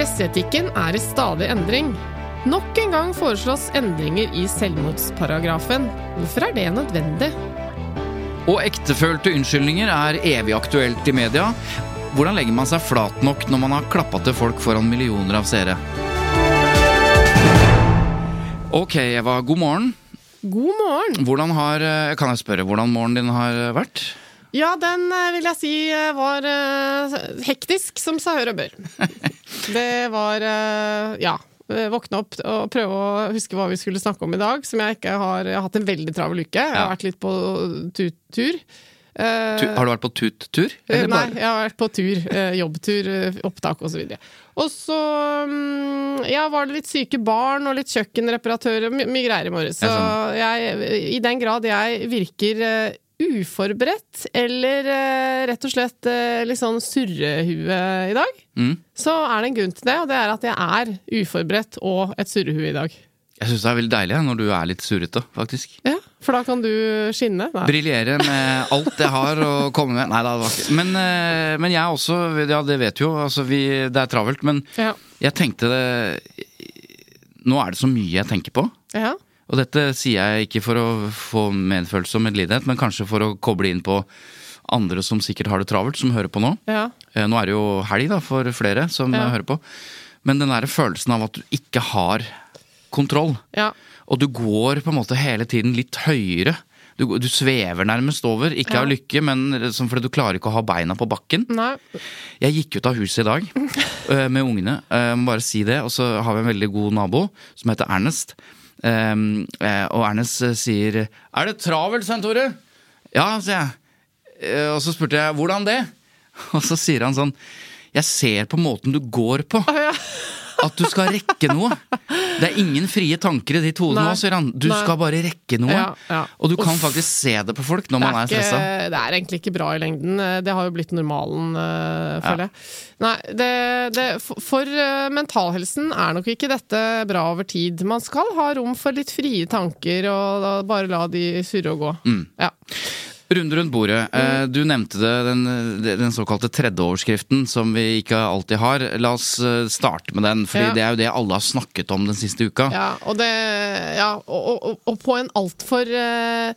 Presseetikken er i stadig endring. Nok en gang foreslås endringer i selvmordsparagrafen. Hvorfor er det nødvendig? Og ektefølte unnskyldninger er evig aktuelt i media. Hvordan legger man seg flat nok når man har klappa til folk foran millioner av seere? Ok, Eva. God morgen. God morgen! Hvordan har, eh, kan jeg spørre hvordan morgenen din har vært? Ja, den eh, vil jeg si eh, var eh, hektisk, som sa og bør. Det var ja. Våkne opp og prøve å huske hva vi skulle snakke om i dag. Som jeg ikke har Jeg har hatt en veldig travel uke. Jeg har vært litt på tu- tur. Tu, har du vært på tut-tur? Nei, bare- jeg har vært på tur. Jobbtur, opptak osv. Og så mm, ja, var det litt syke barn og litt kjøkkenreparatører, my mye greier i morges. Så jeg, i den grad jeg virker uforberedt, eller eh, rett og slett eh, litt sånn surrehue i dag, Mm. så er det en grunn til det, og det er at jeg er uforberedt og et surrehue i dag. Jeg syns det er veldig deilig når du er litt surrete, faktisk. Ja, For da kan du skinne? Briljere med alt jeg har å komme med. Nei da, det var ikke Men, eh, men jeg også, ja det vet du jo, altså vi, det er travelt. Men Ja. jeg tenkte det Nå er det så mye jeg tenker på. ja. Og dette sier jeg ikke for å få medfølelse og medlidenhet, men kanskje for å koble inn på andre som sikkert har det travelt, som hører på nå. ja. Eh, Nå er det jo helg da, for flere som Ja. eh, hører på. Men den der følelsen av at du ikke har kontroll. ja. Og du går på en måte hele tiden litt høyere. Du, du svever nærmest over. Ikke av lykke, men fordi du klarer ikke å ha beina på bakken. Nei. Jeg gikk ut av huset i dag eh, med ungene. Jeg må bare si det. Og så har vi en veldig god nabo som heter Ernest. Um, og Ernest eh, sier 'Er det travelt, Svein Tore?' 'Ja', sier jeg. Eh, Og så spurte jeg 'Hvordan det?' Og så sier han sånn 'Jeg ser på måten du går på' ja. At du skal rekke noe. Det er ingen frie tanker i ditt hode nå, sier han. Du Nei. skal bare rekke noe. Ja, ja. Og du kan Uff. faktisk se det på folk når er man er, stressa. det er egentlig ikke bra i lengden. Det har jo blitt normalen, uh, føler jeg. Nei, det, det, for for øh, mentalhelsen er nok ikke dette bra over tid. Man skal ha rom for litt frie tanker, og da bare la de surre og gå. Mm. Ja. Runde rundt bordet. Mm. Du nevnte det, den, den såkalte tredjeoverskriften som vi ikke alltid har. La oss eh, starte med den, fordi Ja. det er jo det alle har snakket om den siste uka. ja, og det Ja, og, og, og på en altfor uh,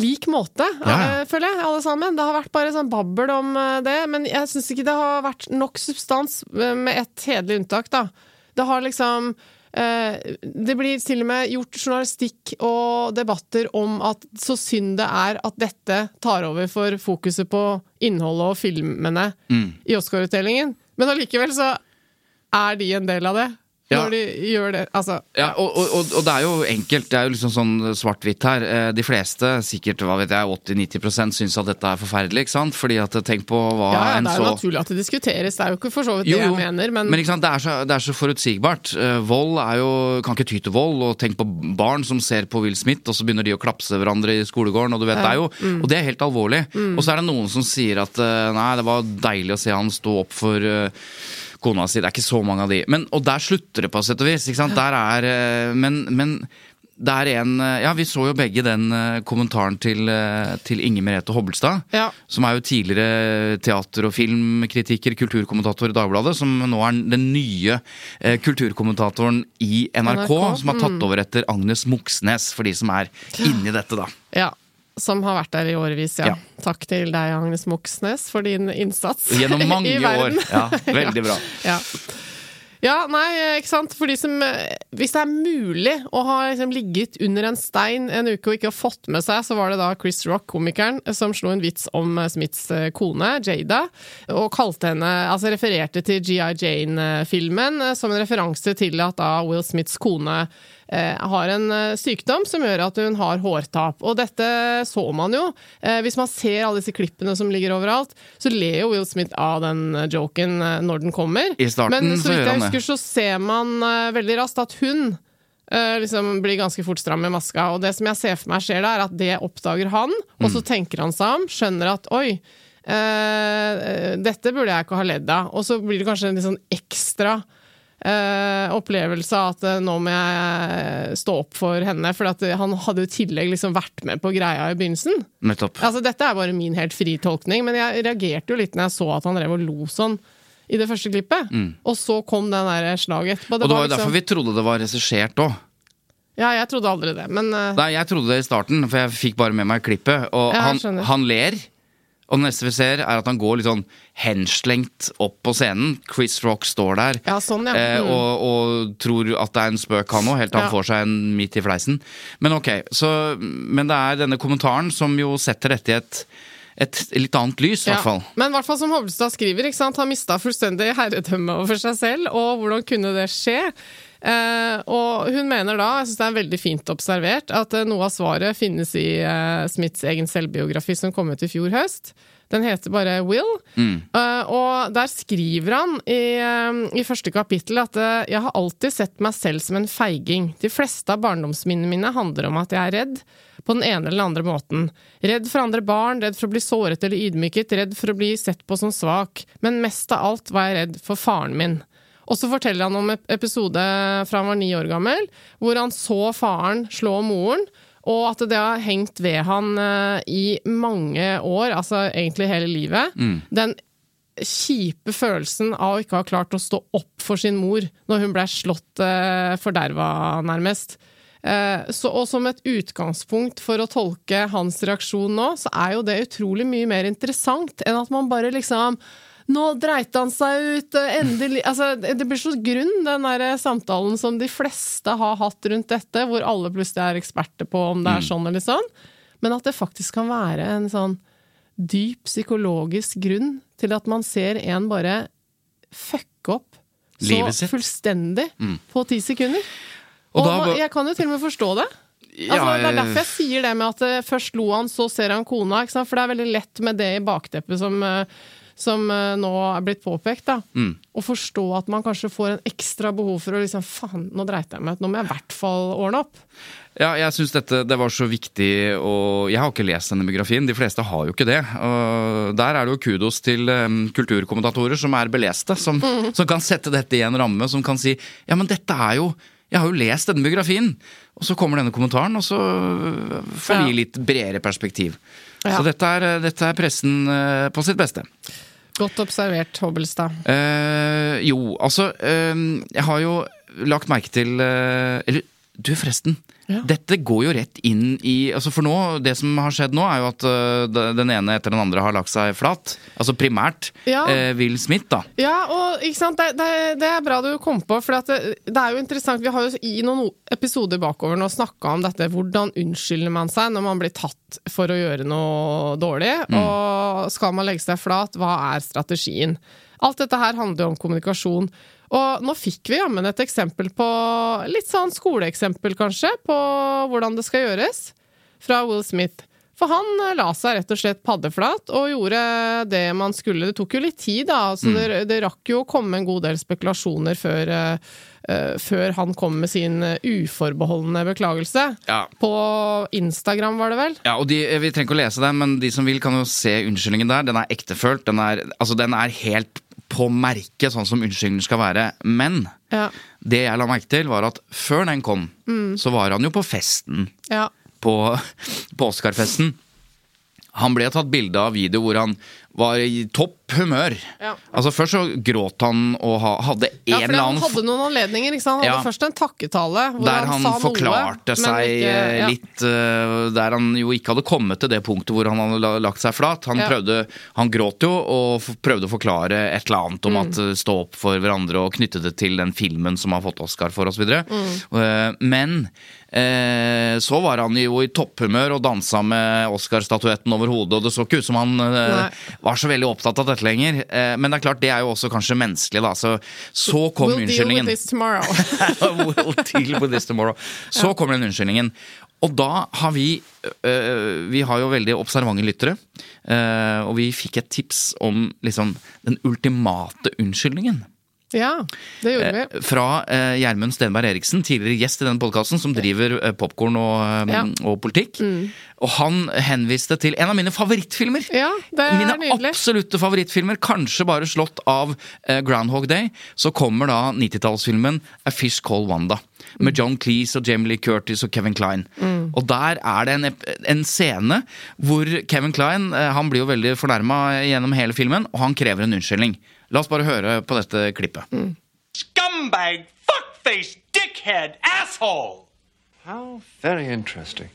lik måte, Ja. øh, føler jeg, alle sammen. Det har vært bare sånn babbel om det, men jeg syns ikke det har vært nok substans, med et hederlig unntak, da. Det har liksom eh, det blir til og med gjort journalistikk og debatter om at så synd det er at dette tar over for fokuset på innholdet og filmene i Oscar-utdelingen. Men allikevel så er de en del av det. Ja. Når de gjør det. Altså, Ja, og, og, og, det er jo enkelt. Det er jo liksom sånn svart-hvitt her. Eh, De fleste, sikkert hva vet jeg, 80-90% syns at dette er forferdelig. ikke sant? Fordi at tenk på hva ja, ja, en det er jo naturlig at det diskuteres. Det er jo ikke for så vidt det jeg mener, men, ikke sant? Det, er så, det er så forutsigbart. Eh, vold er jo Kan ikke ty til vold. Og tenk på barn som ser på Will Smith, og så begynner de å klapse hverandre i skolegården. Og du vet, det er jo Mm. Og det er helt alvorlig. Og så er det noen som sier at eh, nei, det var deilig å se han stå opp for eh, kona si. Det er ikke så mange av de. Men, og der slutter det på sett og vis. ikke sant? Der er eh, Men, men det er en eh, Ja, vi så jo begge den eh, kommentaren til, til Inger Merete Hobbelstad. Ja. Som er jo tidligere teater- og filmkritiker, kulturkommentator i Dagbladet. Som nå er den nye kulturkommentatoren i NRK, NRK, som har tatt over etter Agnes Moxnes, for de som er inni dette, da. ja. Som har vært der i årevis, ja. Ja. Takk til deg, Agnes Moxnes, for din innsats Gjennom mange i år. Ja, veldig bra. Ja. ja, nei, ikke sant. For de som Hvis det er mulig å ha liksom, ligget under en stein en uke og ikke ha fått med seg, så var det da Chris Rock, komikeren, som slo en vits om eh, Smiths eh, kone, Jada, og kalte henne Altså refererte til GI Jane-filmen eh, som en referanse til at da Will Smiths kone har en eh, sykdom som gjør at hun har hårtap. Og dette så man jo. Eh, hvis man ser alle disse klippene som ligger overalt, så ler jo Will Smith av den eh, joken eh, når den kommer. I starten Men så vidt jeg husker, så ser man eh, veldig raskt at hun eh, liksom blir ganske fort stram med maska. Og det som jeg ser for meg skjer da, er at det oppdager han, og Mm. så tenker han seg om, skjønner at oi, eh, dette burde jeg ikke ha ledd av. Og så blir det kanskje en litt sånn ekstra eh, opplevelse av at eh, nå må jeg stå opp for henne. For at han hadde jo i tillegg liksom vært med på greia i begynnelsen. Nettopp. Altså, dette er bare min helt fri tolkning, men jeg reagerte jo litt når jeg så at han drev og lo sånn i det første klippet. Og så kom den der slaget etterpå. Mm. Og det var jo liksom- derfor vi trodde det var regissert òg. Ja, jeg trodde aldri det, men eh, Nei, jeg trodde det i starten, for jeg fikk bare med meg klippet. Og Ja, han, han ler. Og det neste vi ser, er at han går litt sånn henslengt opp på scenen. Chris Rock står der Ja, sånn, ja. eh, Mm. og, og tror at det er en spøk, han òg, helt til han Ja. får seg en midt i fleisen. Men ok, så, men det er denne kommentaren som jo setter dette i et, et litt annet lys, i hvert fall. Men i hvert fall som Hovstad skriver, ikke sant? han mista fullstendig herredømme over seg selv, og hvordan kunne det skje? Eh, og hun mener da, jeg syns det er veldig fint observert, at eh, noe av svaret finnes i eh, Smiths egen selvbiografi som kom ut i fjor høst. Den heter bare Will. Eh, og der skriver han i, eh, i første kapittel at eh, jeg har alltid sett meg selv som en feiging. De fleste av barndomsminnene mine handler om at jeg er redd. På den ene eller den andre måten. Redd for andre barn, redd for å bli såret eller ydmyket, redd for å bli sett på som svak. Men mest av alt var jeg redd for faren min. Og så forteller han om en episode fra han var ni år gammel, hvor han så faren slå moren, og at det har hengt ved han eh, i mange år, altså egentlig hele livet. Den kjipe følelsen av å ikke ha klart å stå opp for sin mor når hun ble slått eh, forderva, nærmest. Eh, så, og som et utgangspunkt for å tolke hans reaksjon nå, så er jo det utrolig mye mer interessant enn at man bare liksom nå dreit han seg ut, eh, endelig altså, Det blir så grunn, den der eh, samtalen som de fleste har hatt rundt dette, hvor alle plutselig er eksperter på om det er sånn eller sånn. Men at det faktisk kan være en sånn dyp psykologisk grunn til at man ser en bare fucke opp så fullstendig på ti sekunder. Og Og, da jeg kan jo til og med forstå det. Altså, det er derfor jeg sier det med at eh, først lo han, så ser han kona. For det er veldig lett med det i bakteppet som, som eh, nå er blitt påpekt. da. Mm. Å forstå at man kanskje får en ekstra behov for å liksom Faen, nå dreit jeg meg ut. Nå må jeg i hvert fall ordne opp. Ja, jeg syns dette det var så viktig, og jeg har ikke lest denne biografien. De fleste har jo ikke det. Og der er det jo kudos til um, kulturkommentatorer som er beleste, som, som kan sette dette i en ramme, som kan si ja, men dette er jo jeg har jo lest denne biografien! Og så kommer denne kommentaren, og så får vi litt bredere perspektiv. Ja. Så dette er, dette er pressen øh, på sitt beste. Godt observert, Hobbelstad. Eh, jo, altså eh, Jeg har jo lagt merke til eh, Eller du, forresten. Ja. Dette går jo rett inn i altså For nå, det som har skjedd nå, er jo at uh, den ene etter den andre har lagt seg flat. Altså primært Ja. uh, Will Smith, da. Ja, og ikke sant? Det, det, det er bra du kom på, for at det, det er jo interessant. Vi har jo i noen episoder bakover nå snakka om dette. Hvordan unnskylder man seg når man blir tatt for å gjøre noe dårlig? Og skal man legge seg flat, hva er strategien? Alt dette her handler jo om kommunikasjon. Og nå fikk vi jammen et eksempel på Litt sånn skoleeksempel, kanskje, på hvordan det skal gjøres. Fra Will Smith. For han eh, la seg rett og slett paddeflat og gjorde det man skulle. Det tok jo litt tid, da. Så det, det rakk jo å komme en god del spekulasjoner før, eh, før han kom med sin eh, uforbeholdne beklagelse. Ja. På Instagram, var det vel? Ja, og de, Vi trenger ikke å lese den, men de som vil, kan jo se unnskyldningen der. Den er ektefølt. Den er, altså, den er helt på merket, sånn som unnskyldningen skal være. Men Ja. det jeg la merke til, var at før den kom, så var han jo på festen. ja. på, på Oscar-festen. Han ble tatt bilde av video hvor han var i topp humør. Ja. Altså Først så gråt han og hadde en Ja, eller eller han annen hadde noen anledninger. Ikke sant? Han hadde Ja. først en takketale hvor Der han, sa forklarte noe, seg ikke- ja. litt uh, Der han jo ikke hadde kommet til det punktet hvor han hadde lagt seg flat. Han, prøvde, han gråt jo og prøvde å forklare et eller annet Mm. om at eh, stå opp for hverandre og knytte det til den filmen som har fått Oscar for osv. Mm. Uh, men så var han jo i topphumør og dansa med Oscar-statuetten over hodet, og det så ikke ut som han eh, Nei. var så veldig opptatt av dette lenger. Eh, men det er klart, det er jo også kanskje menneskelig, da. Så, så kom We'll deal unnskyldningen. with this tomorrow. we'll deal with this tomorrow. Så kommer den unnskyldningen. Og da har vi Vi har jo veldig observante lyttere. og vi fikk et tips om liksom den ultimate unnskyldningen. Ja, det gjorde vi. Eh, Fra eh, Gjermund Stenberg Eriksen, tidligere gjest i den podkasten, som driver uh, popkorn og, eh, Ja. Mm. og politikk. Og han henviste til en av mine favorittfilmer. Ja, det er Mine nydelig. absolutte favorittfilmer, kanskje bare slått av eh, Groundhog Day. Så kommer da 90-tallsfilmen A Fish Called Wanda. Med John Cleese og Jamie Lee Curtis og Kevin Klein. Og der er det en, en scene hvor Kevin Klein eh, han blir jo veldig fornærma gjennom hele filmen, og han krever en unnskyldning. La oss bare høre på dette klippet. Scumbag, fuckface, dickhead, asshole! How very interesting.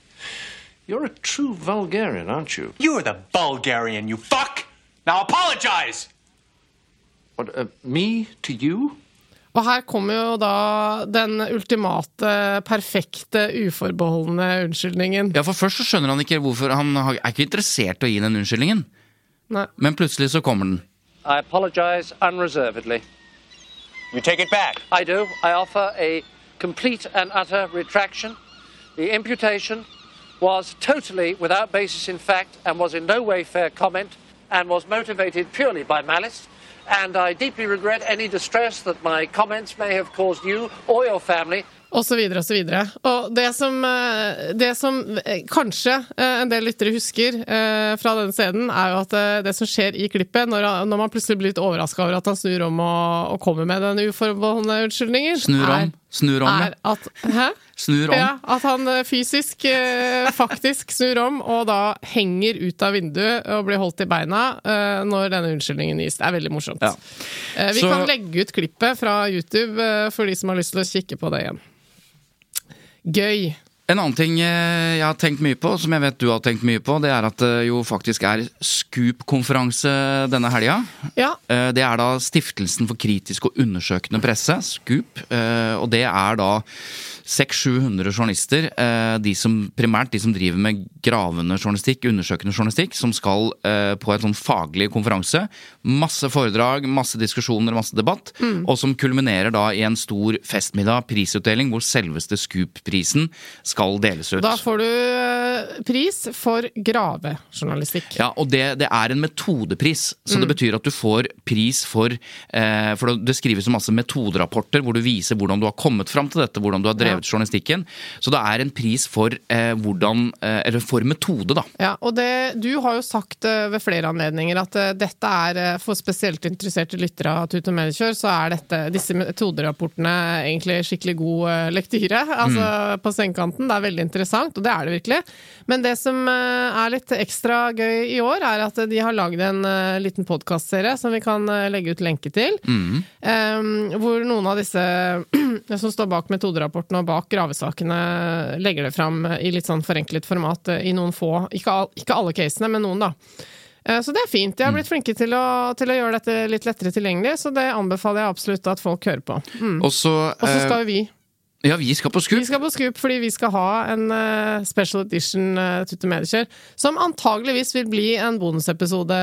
You're a true Bulgarian, aren't you? You're the Bulgarian, you fuck! Now apologize! What, uh, me to you? Og her kommer jo da den ultimate, perfekte, uforbeholdne unnskyldningen. Ja, for Først så skjønner han ikke hvorfor Han er ikke interessert i å gi den unnskyldningen. Nei. Men plutselig så kommer den. I apologize unreservedly. You take it back. I do. I offer a complete and utter retraction. The imputation was totally without basis in fact and was in no way fair comment and was motivated purely by malice. And I deeply regret any distress that my comments may have caused you or your family. Og så videre og så videre. Og det som, eh, det som eh, kanskje eh, en del lyttere husker fra denne scenen, er jo at det som skjer i klippet, når, han- når man plutselig blir litt overraska over at han snur om og, og kommer med den uforbeholdne unnskyldningen, Snur om. Snur om, er at Hæ? Snur om. Ja, at han fysisk faktisk snur om og da henger ut av vinduet og blir holdt i beina når denne unnskyldningen gis. Det er veldig morsomt. Ja. Vi Så- kan legge ut klippet fra YouTube for de som har lyst til å kikke på det igjen. Gøy. En annen ting eh, jeg har tenkt mye på, som jeg vet du har tenkt mye på, det er at det jo faktisk er Scoop-konferanse denne helga. Ja. Eh, Det er da Stiftelsen for kritisk og undersøkende presse, Scoop. eh, Og det er da 600-700 journalister, eh, de som, primært de som driver med gravende journalistikk, undersøkende journalistikk, som skal eh, på en sånn faglig konferanse. Masse foredrag, masse diskusjoner, masse debatt. Og som kulminerer da i en stor festmiddag, prisutdeling, hvor selveste Scoop-prisen skal deles ut. Da får du pris for gravejournalistikk. Ja, og det, det er en metodepris, så Mm. det betyr at du får pris for eh, For det skrives jo masse metoderapporter hvor du viser hvordan du har kommet fram til dette, hvordan du har drevet journalistikken. Så det er en pris for eh, hvordan eh, Eller for metode, da. Ja, og det, Du har jo sagt eh, ved flere anledninger at eh, dette er eh, for spesielt interesserte lyttere av Tut og Medikjør, så er dette, disse metoderapportene egentlig skikkelig god lektyre. Altså på sengekanten. Det er veldig interessant, og det er det virkelig. Men det som eh, er litt ekstra gøy i år, er at de har lagd en eh, liten podkastserie som vi kan eh, legge ut lenke til. Mm. hvor noen av disse som står bak metoderapporten og bak gravesakene, legger det fram i litt sånn forenklet format i noen få Ikke, all, ikke alle casene, men noen, da. Så det er fint. De har blitt flinke til å, til å gjøre dette litt lettere tilgjengelig, så det anbefaler jeg absolutt at folk hører på. Mm. Og så skal vi Ja, vi skal på Scoop. vi skal på Scoop fordi vi skal ha en uh, special edition uh, Tutte Medikjør. som antageligvis vil bli en bonusepisode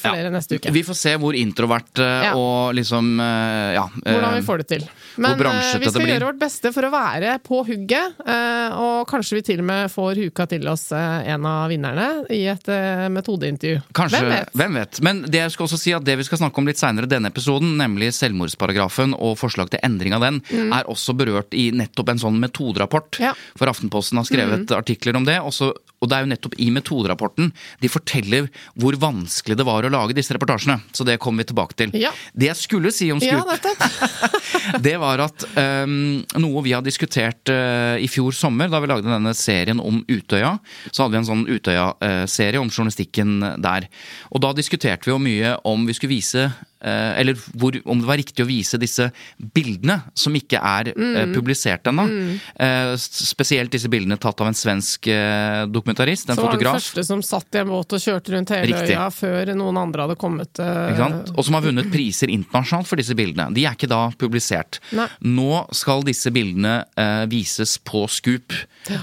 for Ja. dere neste uke. Vi får se hvor introvert uh, Ja. og liksom uh, Ja. eh, Hvordan vi får det til. Men eh, vi skal gjøre vårt beste for å være på hugget, eh, og kanskje vi til og med får huka til oss eh, en av vinnerne i et eh, metodeintervju. Kanskje, Hvem vet? Men det jeg skal også si at det vi skal snakke om litt seinere i denne episoden, nemlig selvmordsparagrafen og forslag til endring av den, er også berørt i nettopp en sånn metoderapport. Ja. For Aftenposten har skrevet artikler om det. Også, og det er jo nettopp i metoderapporten de forteller hvor vanskelig det var å lage disse reportasjene. Så det kommer vi tilbake til. Ja. Det jeg skulle si om Scoop, ja, det var at um, noe vi har diskutert uh, i fjor sommer, da vi lagde denne serien om Utøya, så hadde vi en sånn Utøya-serie om journalistikken der. Og da diskuterte vi jo mye om vi skulle vise eh, eller hvor, om det var riktig å vise disse bildene som ikke er mm. publisert ennå. Mm. spesielt disse bildene tatt av en svensk eh, dokumentarist, en Som var den første som satt i en båt og kjørte rundt hele Riktig. øya før noen andre hadde kommet. eh? Og som har vunnet priser internasjonalt for disse bildene. De er ikke da publisert. Nei. Nå skal disse bildene eh, vises på Scoop. Ja.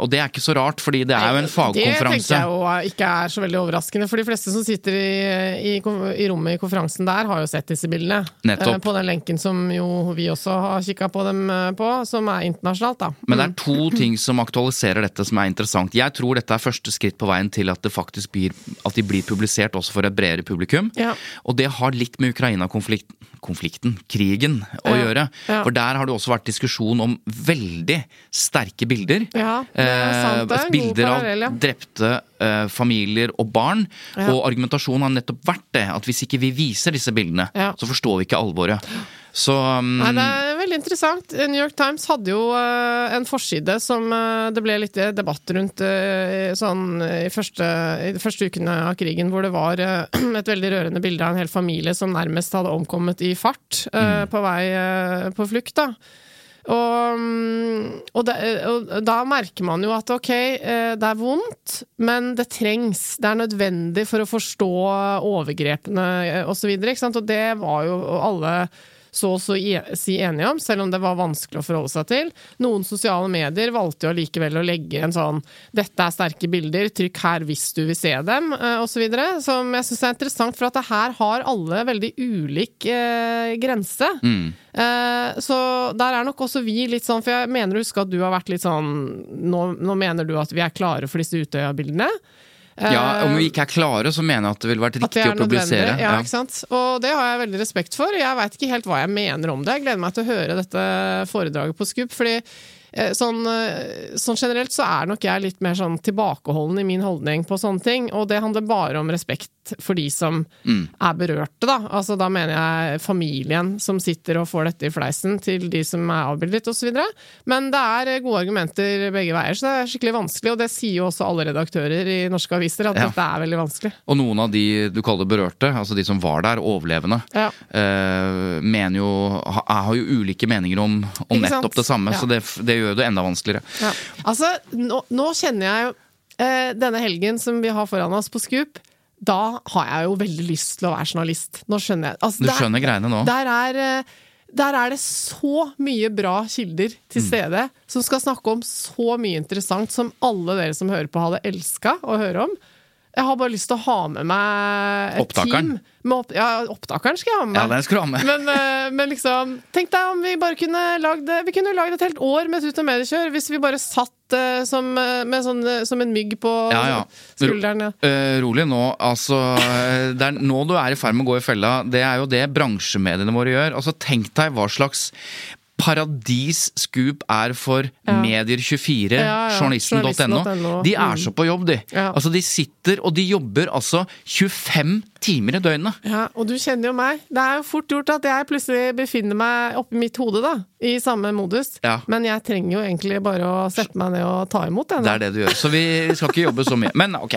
og det er ikke så rart, fordi det er jo en fagkonferanse. Det tenker jeg jo ikke er så veldig overraskende, for de fleste som sitter i, i, i rommet i konferansen der, har jo sett disse bildene. Nettopp. Eh, På den lenken som jo vi også har kikka på dem eh, på, som er internasjonalt, da. Men det er to ting som aktualiserer dette som er interessant. Jeg tror dette er første skritt på veien til at det faktisk blir, at de blir publisert også for et bredere publikum. Ja. Og det har litt med Ukraina-konflikten, konflikten, krigen, å Ja. gjøre. Ja. For der har det også vært diskusjon om veldig sterke bilder. Ja, det er sant, det er en god bilder av drepte eh, familier og barn. Ja. Og argumentasjonen har nettopp vært det, at hvis ikke vi viser disse bildene, Ja. så forstår vi ikke alvoret. Så um, Nei, det er veldig interessant. New York Times hadde jo uh, en forside som uh, det ble litt debatt rundt uh, sånn i første, i de første ukene av krigen, hvor det var eh, et veldig rørende bilde av en hel familie som nærmest hadde omkommet i fart mm. på vei eh, på flukt. da. Og, mm, og, det, og da merker man jo at ok, eh, det er vondt, men det trengs. Det er nødvendig for å forstå overgrepene eh, osv. Og det var jo alle så å si enige om, selv om det var vanskelig å forholde seg til. Noen sosiale medier valgte jo allikevel å legge en sånn 'dette er sterke bilder, trykk her hvis du vil se dem', eh, osv. Som jeg syns er interessant, for at det her har alle veldig ulik eh, grense. Eh, så der er nok også vi litt sånn, for jeg mener å huske at du har vært litt sånn Nå, nå mener du at vi er klare for disse Utøya-bildene. Ja, om Eh, vi ikke er klare, så mener jeg at det ville vært riktig å publisere. Ja, Ja, ikke sant? Og det har jeg veldig respekt for. Jeg veit ikke helt hva jeg mener om det. Jeg gleder meg til å høre dette foredraget på Skup. fordi Sånn, eh, sånn generelt så er nok jeg litt mer sånn tilbakeholden i min holdning på sånne ting, og det handler bare om respekt for de som er berørte, da. Altså da mener jeg familien som sitter og får dette i fleisen, til de som er avbildet osv. Men det er gode argumenter begge veier, så det er skikkelig vanskelig, og det sier jo også alle redaktører i norske aviser, at Ja. dette er veldig vanskelig. Og noen av de du kaller berørte, altså de som var der, overlevende, Ja. eh, mener jo ha, har jo ulike meninger om, om nettopp det samme, Ja. så det, det gjør det enda vanskeligere. Ja. Altså, nå, nå kjenner jeg eh, Denne helgen som vi har foran oss på Scoop, da har jeg jo veldig lyst til å være journalist. Nå skjønner jeg. Altså, Du der- skjønner greiene nå? Der er, eh, der er det så mye bra kilder Mm. til stede, som skal snakke om så mye interessant som alle dere som hører på, hadde elska å høre om. Jeg har bare lyst til å ha med meg et Opptakeren? team. Opp, ja, opptakeren skal jeg ha med Ja, den skal du ha med. Men, eh, men liksom, tenk deg om vi bare kunne lagd Vi kunne lagd et helt år med Tut og mediekjør hvis vi bare satt uh, som, eh, med sånn, som en mygg på Ja, ja. skulderen. Ja. Eh, rolig nå. Altså, det er nå du er i ferd med å gå i fella. Det er jo det bransjemediene våre gjør. Altså, Tenk deg hva slags paradis Scoop er for Medier24, Ja, ja. journalisten.no. Journalisten.no. De er Mm. så på jobb, de. Altså, de sitter, og de jobber altså 25 timer i døgnet. Ja, og du kjenner jo meg. Det er jo fort gjort at jeg plutselig befinner meg oppi mitt hode, da. I samme modus. Ja. Men jeg trenger jo egentlig bare å sette meg ned og ta imot den. Det er det du gjør. Så vi skal ikke jobbe så mye. Men ok,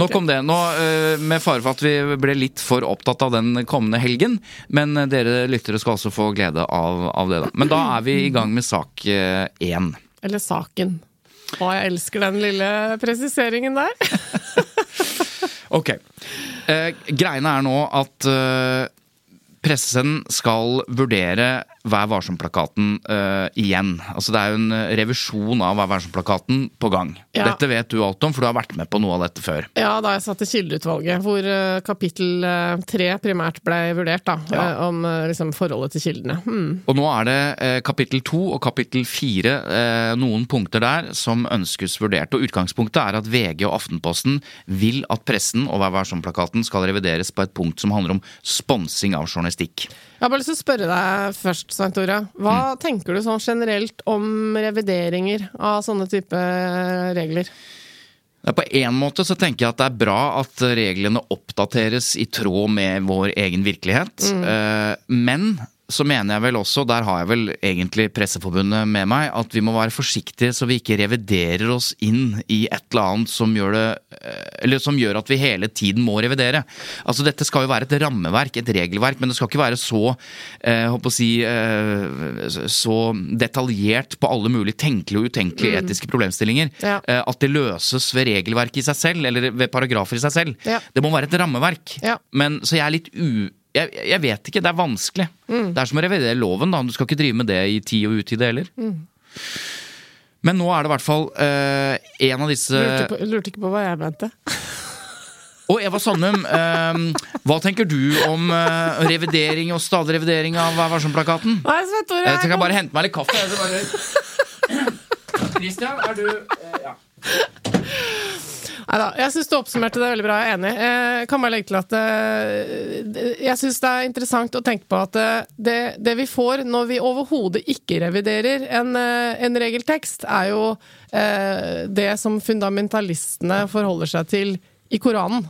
nok okay. om det. Nå, eh, Med fare for at vi ble litt for opptatt av den kommende helgen. Men eh, dere lyttere skal altså få glede av, av det, da. Men da er vi i gang med sak én. Eller saken. Å, jeg elsker den lille presiseringen der. Ok. Eh, greiene er nå at eh, pressen skal vurdere Vær varsom-plakaten uh, igjen. Altså Det er jo en eh, revisjon av Vær varsom-plakaten på gang. Ja. Dette vet du alt om, for du har vært med på noe av dette før. Ja, da jeg satt i Kildeutvalget, hvor uh, kapittel tre uh, primært ble vurdert, da. Ja. Om liksom forholdet til kildene. Hmm. Og nå er det kapittel to og kapittel fire, noen punkter der, som ønskes vurdert. Og utgangspunktet er at VG og Aftenposten vil at pressen og Vær varsom-plakaten skal revideres på et punkt som handler om sponsing av journalistikk. Jeg har bare lyst til å spørre deg først, Svein Tore. Hva tenker du sånn generelt om revideringer av sånne type regler? På en måte så tenker jeg at det er bra at reglene oppdateres i tråd med vår egen virkelighet. Mm. Men så mener jeg vel også, der har jeg vel egentlig Presseforbundet med meg, at vi må være forsiktige så vi ikke reviderer oss inn i et eller annet som gjør det eh, Eller som gjør at vi hele tiden må revidere. Altså Dette skal jo være et rammeverk, et regelverk, men det skal ikke være så eh, håper å si, eh, så detaljert på alle mulige tenkelige og utenkelige etiske problemstillinger Ja. eh, at det løses ved regelverket i seg selv, eller ved paragrafer i seg selv. Ja. Det må være et rammeverk. Ja. Men, så jeg er litt u... Jeg, jeg vet ikke, det er vanskelig. Mm. Det er som å revidere loven, da. Du skal ikke drive med det i tid og utide heller. Mm. Men nå er det i hvert fall uh, en av disse Lurte, på, lurte ikke på hva jeg mente. Og Eva Sandum, eh, hva tenker du om eh, revidering og stadig revidering av Vær varsom-plakaten? Jeg tenker kom- bare hente meg litt kaffe. jeg bare- Christian, er du eh, ja. Neida, jeg syns du oppsummerte det veldig bra. Jeg er enig. Jeg kan bare legge til at eh, jeg syns det er interessant å tenke på at eh, det, det vi får når vi overhodet ikke reviderer en, eh, en regeltekst, er jo eh, det som fundamentalistene forholder seg til i Koranen.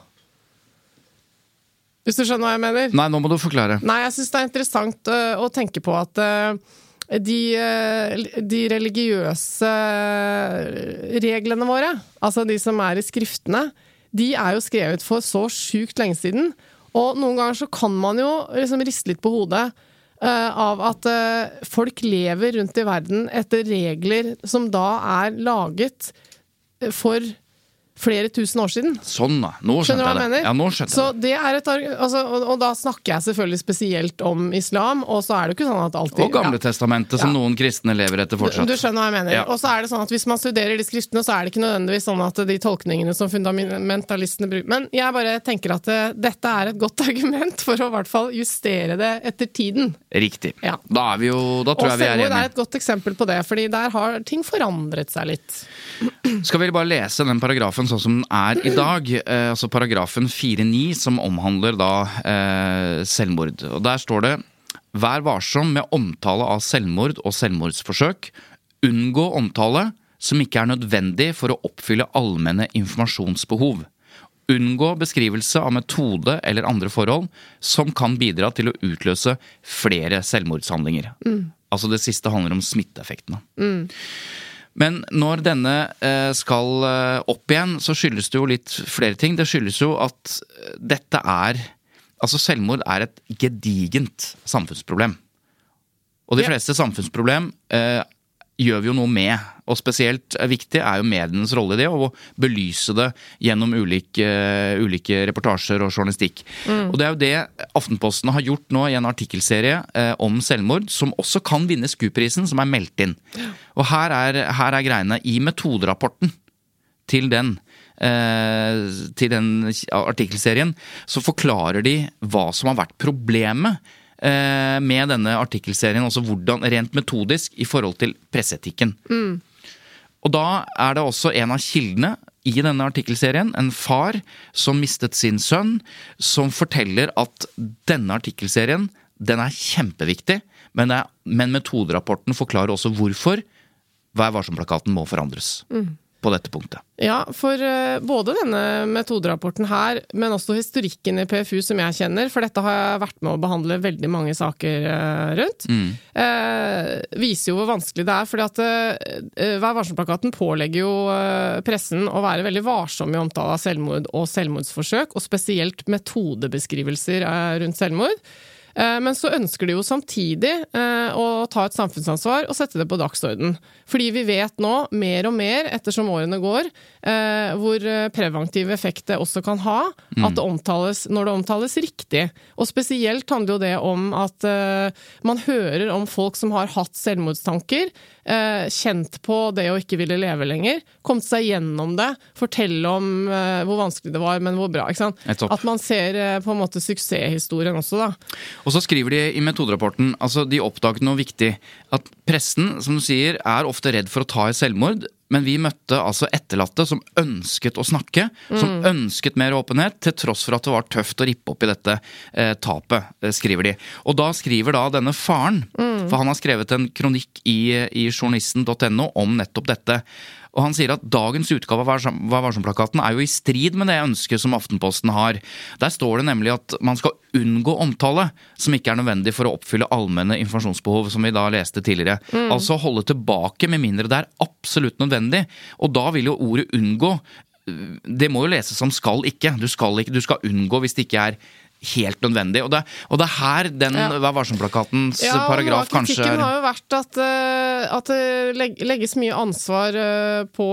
Hvis du skjønner hva jeg mener? Nei, nå må du forklare. Nei, jeg syns det er interessant å tenke på at de, øh, de religiøse reglene våre, altså de som er i skriftene, de er jo skrevet for så sjukt lenge siden. Og noen ganger så kan man jo liksom riste litt på hodet øh, av at folk lever rundt i verden etter regler som da er laget for flere tusen år siden. Sånn, da. Nå Skjønner skjønte du hva jeg det. Ja, nå skjønner så det. er et, altså, og, og da snakker jeg selvfølgelig spesielt om islam, og så er det jo ikke sånn at alltid Og Gamle ja. som noen kristne lever etter fortsatt. du skjønner hva jeg mener. Ja. Og så er det sånn at Hvis man studerer de skriftene, så er det ikke nødvendigvis sånn at de tolkningene som fundamentalistene bruker Men jeg bare tenker at eh, dette er et godt argument for å i hvert fall justere det etter tiden. Riktig. Ja. Da er vi jo Da Og tror jeg vi er selvmord er enige. et godt eksempel på det, fordi der har ting forandret seg litt. Skal vi bare lese den paragrafen sånn som den er i dag? Eh, altså paragrafen 4.9, som omhandler da eh, selvmord. Og der står det Vær varsom med omtale av selvmord og selvmordsforsøk. Unngå omtale som ikke er nødvendig for å oppfylle allmenne informasjonsbehov. Unngå beskrivelse av metode eller andre forhold som kan bidra til å utløse flere selvmordshandlinger. Altså det siste handler om smitteeffektene. Men når denne eh, skal eh, opp igjen, så skyldes det jo litt flere ting. Det skyldes jo at eh, dette er Altså, selvmord er et gedigent samfunnsproblem. Og de fleste samfunnsproblem gjør vi jo noe med. Og spesielt viktig er jo medienes rolle i det, å belyse det gjennom ulike, ulike reportasjer og journalistikk. Og det er jo det Aftenposten har gjort nå i en artikkelserie eh, om selvmord, som også kan vinne SKU-prisen, som er meldt inn. Og her er, her er greiene i metoderapporten til den eh, til den artikkelserien, så forklarer de hva som har vært problemet med denne artikkelserien. Altså hvordan, rent metodisk i forhold til presseetikken. Og da er det også en av kildene i denne artikkelserien, en far som mistet sin sønn, som forteller at denne artikkelserien den er kjempeviktig, men, er, men metoderapporten forklarer også hvorfor Vær varsom-plakaten må forandres på dette punktet. Ja, for eh, både denne metoderapporten her, men også historikken i PFU som jeg kjenner, for dette har jeg vært med å behandle veldig mange saker rundt, rundt, eh, viser jo hvor vanskelig det er. fordi at eh, Vær varsom-plakaten pålegger jo eh, pressen å være veldig varsom i omtale av selvmord og selvmordsforsøk, og spesielt metodebeskrivelser eh, rundt selvmord. Eh, Men så ønsker de jo samtidig eh, å ta et samfunnsansvar og sette det på dagsorden. Fordi vi vet nå, mer og mer ettersom årene går, eh, hvor preventiv effekt det også kan ha at det omtales, når det omtales riktig. Og spesielt handler jo det om at man hører om folk som har hatt selvmordstanker, kjent på det å ikke ville leve lenger, kommet seg gjennom det, fortelle om hvor vanskelig det var, men hvor bra. ikke sant? At man ser på en måte suksesshistorien også, da. Og så skriver de i metoderapporten, altså de oppdaget noe viktig, at pressen, som du sier, er ofte redd for å ta i selvmord, men vi møtte altså etterlatte som ønsket å snakke, som ønsket mer åpenhet, til tross for at det var tøft å rippe opp i dette eh, tapet, eh, skriver de. Og da skriver da denne faren, for han har skrevet en kronikk i, i journalisten.no om nettopp dette, Og han sier at dagens utgave av Vær varsom-plakaten er jo i strid med det ønsket som Aftenposten har. Der står det nemlig at man skal unngå omtale som ikke er nødvendig for å oppfylle allmenne informasjonsbehov, som vi da leste tidligere. Altså holde tilbake med mindre det er absolutt nødvendig. Og da vil jo ordet unngå det må jo leses som skal ikke. Du skal ikke, du skal unngå hvis det ikke er helt nødvendig. Og det, og det er her den Ja. Vær varsom-plakatens Ja, paragraf kanskje kritikken har jo vært at, eh, at det legges mye ansvar eh, på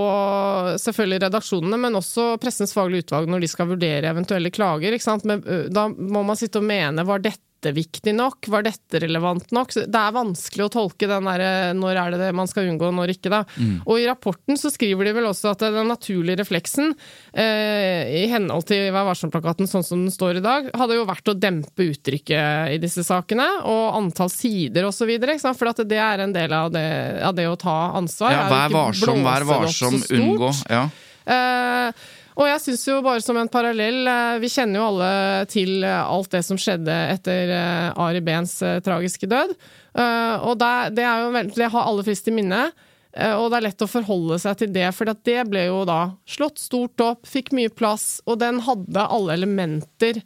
selvfølgelig redaksjonene, men også Pressens faglige utvalg når de skal vurdere eventuelle klager. Ikke sant? Men, eh, da må man sitte og mene var dette viktig nok, var dette relevant nok? Så det er vanskelig å tolke den derre når er det det man skal unngå, når ikke, da. Mm. Og i rapporten så skriver de vel også at den naturlige refleksen, eh, i henhold til Vær varsom-plakaten sånn som den står i dag, hadde jo vært å dempe uttrykket i disse sakene, og antall sider osv. For at det er en del av det, av det å ta ansvar. ja, Vær varsom, vær varsom, unngå. Ja. Eh, og jeg syns jo bare som en parallell eh, Vi kjenner jo alle til eh, alt det som skjedde etter eh, Ari Behns eh, tragiske død. Og det, det er jo det har alle frist i minne. og det er lett å forholde seg til det, for det ble jo da slått stort opp, fikk mye plass, og den hadde alle elementer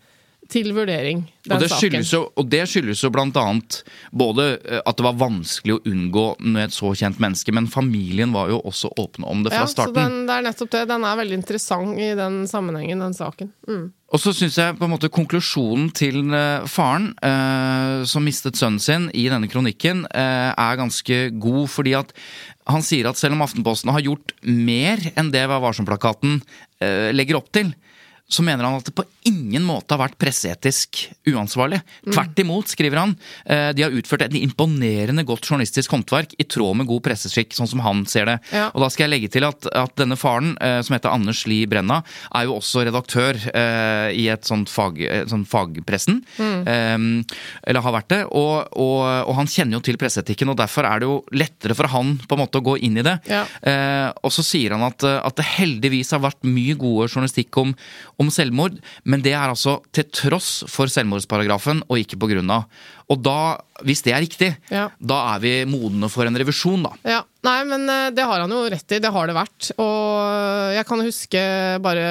til vurdering, den Og det, saken. jo, og det skyldes jo blant annet både eh, at det var vanskelig å unngå med et så kjent menneske, men familien var jo også åpne om det fra ja, så starten. den, det er nettopp det. Den er veldig interessant i den sammenhengen, den saken. Mm. Og så syns jeg på en måte konklusjonen til eh, faren, eh, som mistet sønnen sin i denne kronikken, eh, er ganske god, fordi at han sier at selv om Aftenposten har gjort mer enn det Vær varsom-plakaten eh, legger opp til, så mener han at det på ingen måte har vært presseetisk uansvarlig. Tvert imot, skriver han. eh, De har utført et imponerende godt journalistisk håndverk i tråd med god presseskikk, sånn som han ser det. Ja. Og da skal jeg legge til at, at denne faren, eh, som heter Anders Li Brenna, er jo også redaktør eh, i et sånt, fag, sånt fagpressen. fagpressen. Eh, eller har vært det. Og, og, og han kjenner jo til presseetikken, og derfor er det jo lettere for han på en måte å gå inn i det. Ja. Eh, og så sier han at, at det heldigvis har vært mye gode journalistikk om, om selvmord, men det er altså til tross for selvmordsparagrafen og ikke på grunn av. Og da, hvis det er riktig, Ja. da er vi modne for en revisjon, da. Ja, Nei, men eh, det har han jo rett i. Det har det vært. Og jeg kan huske bare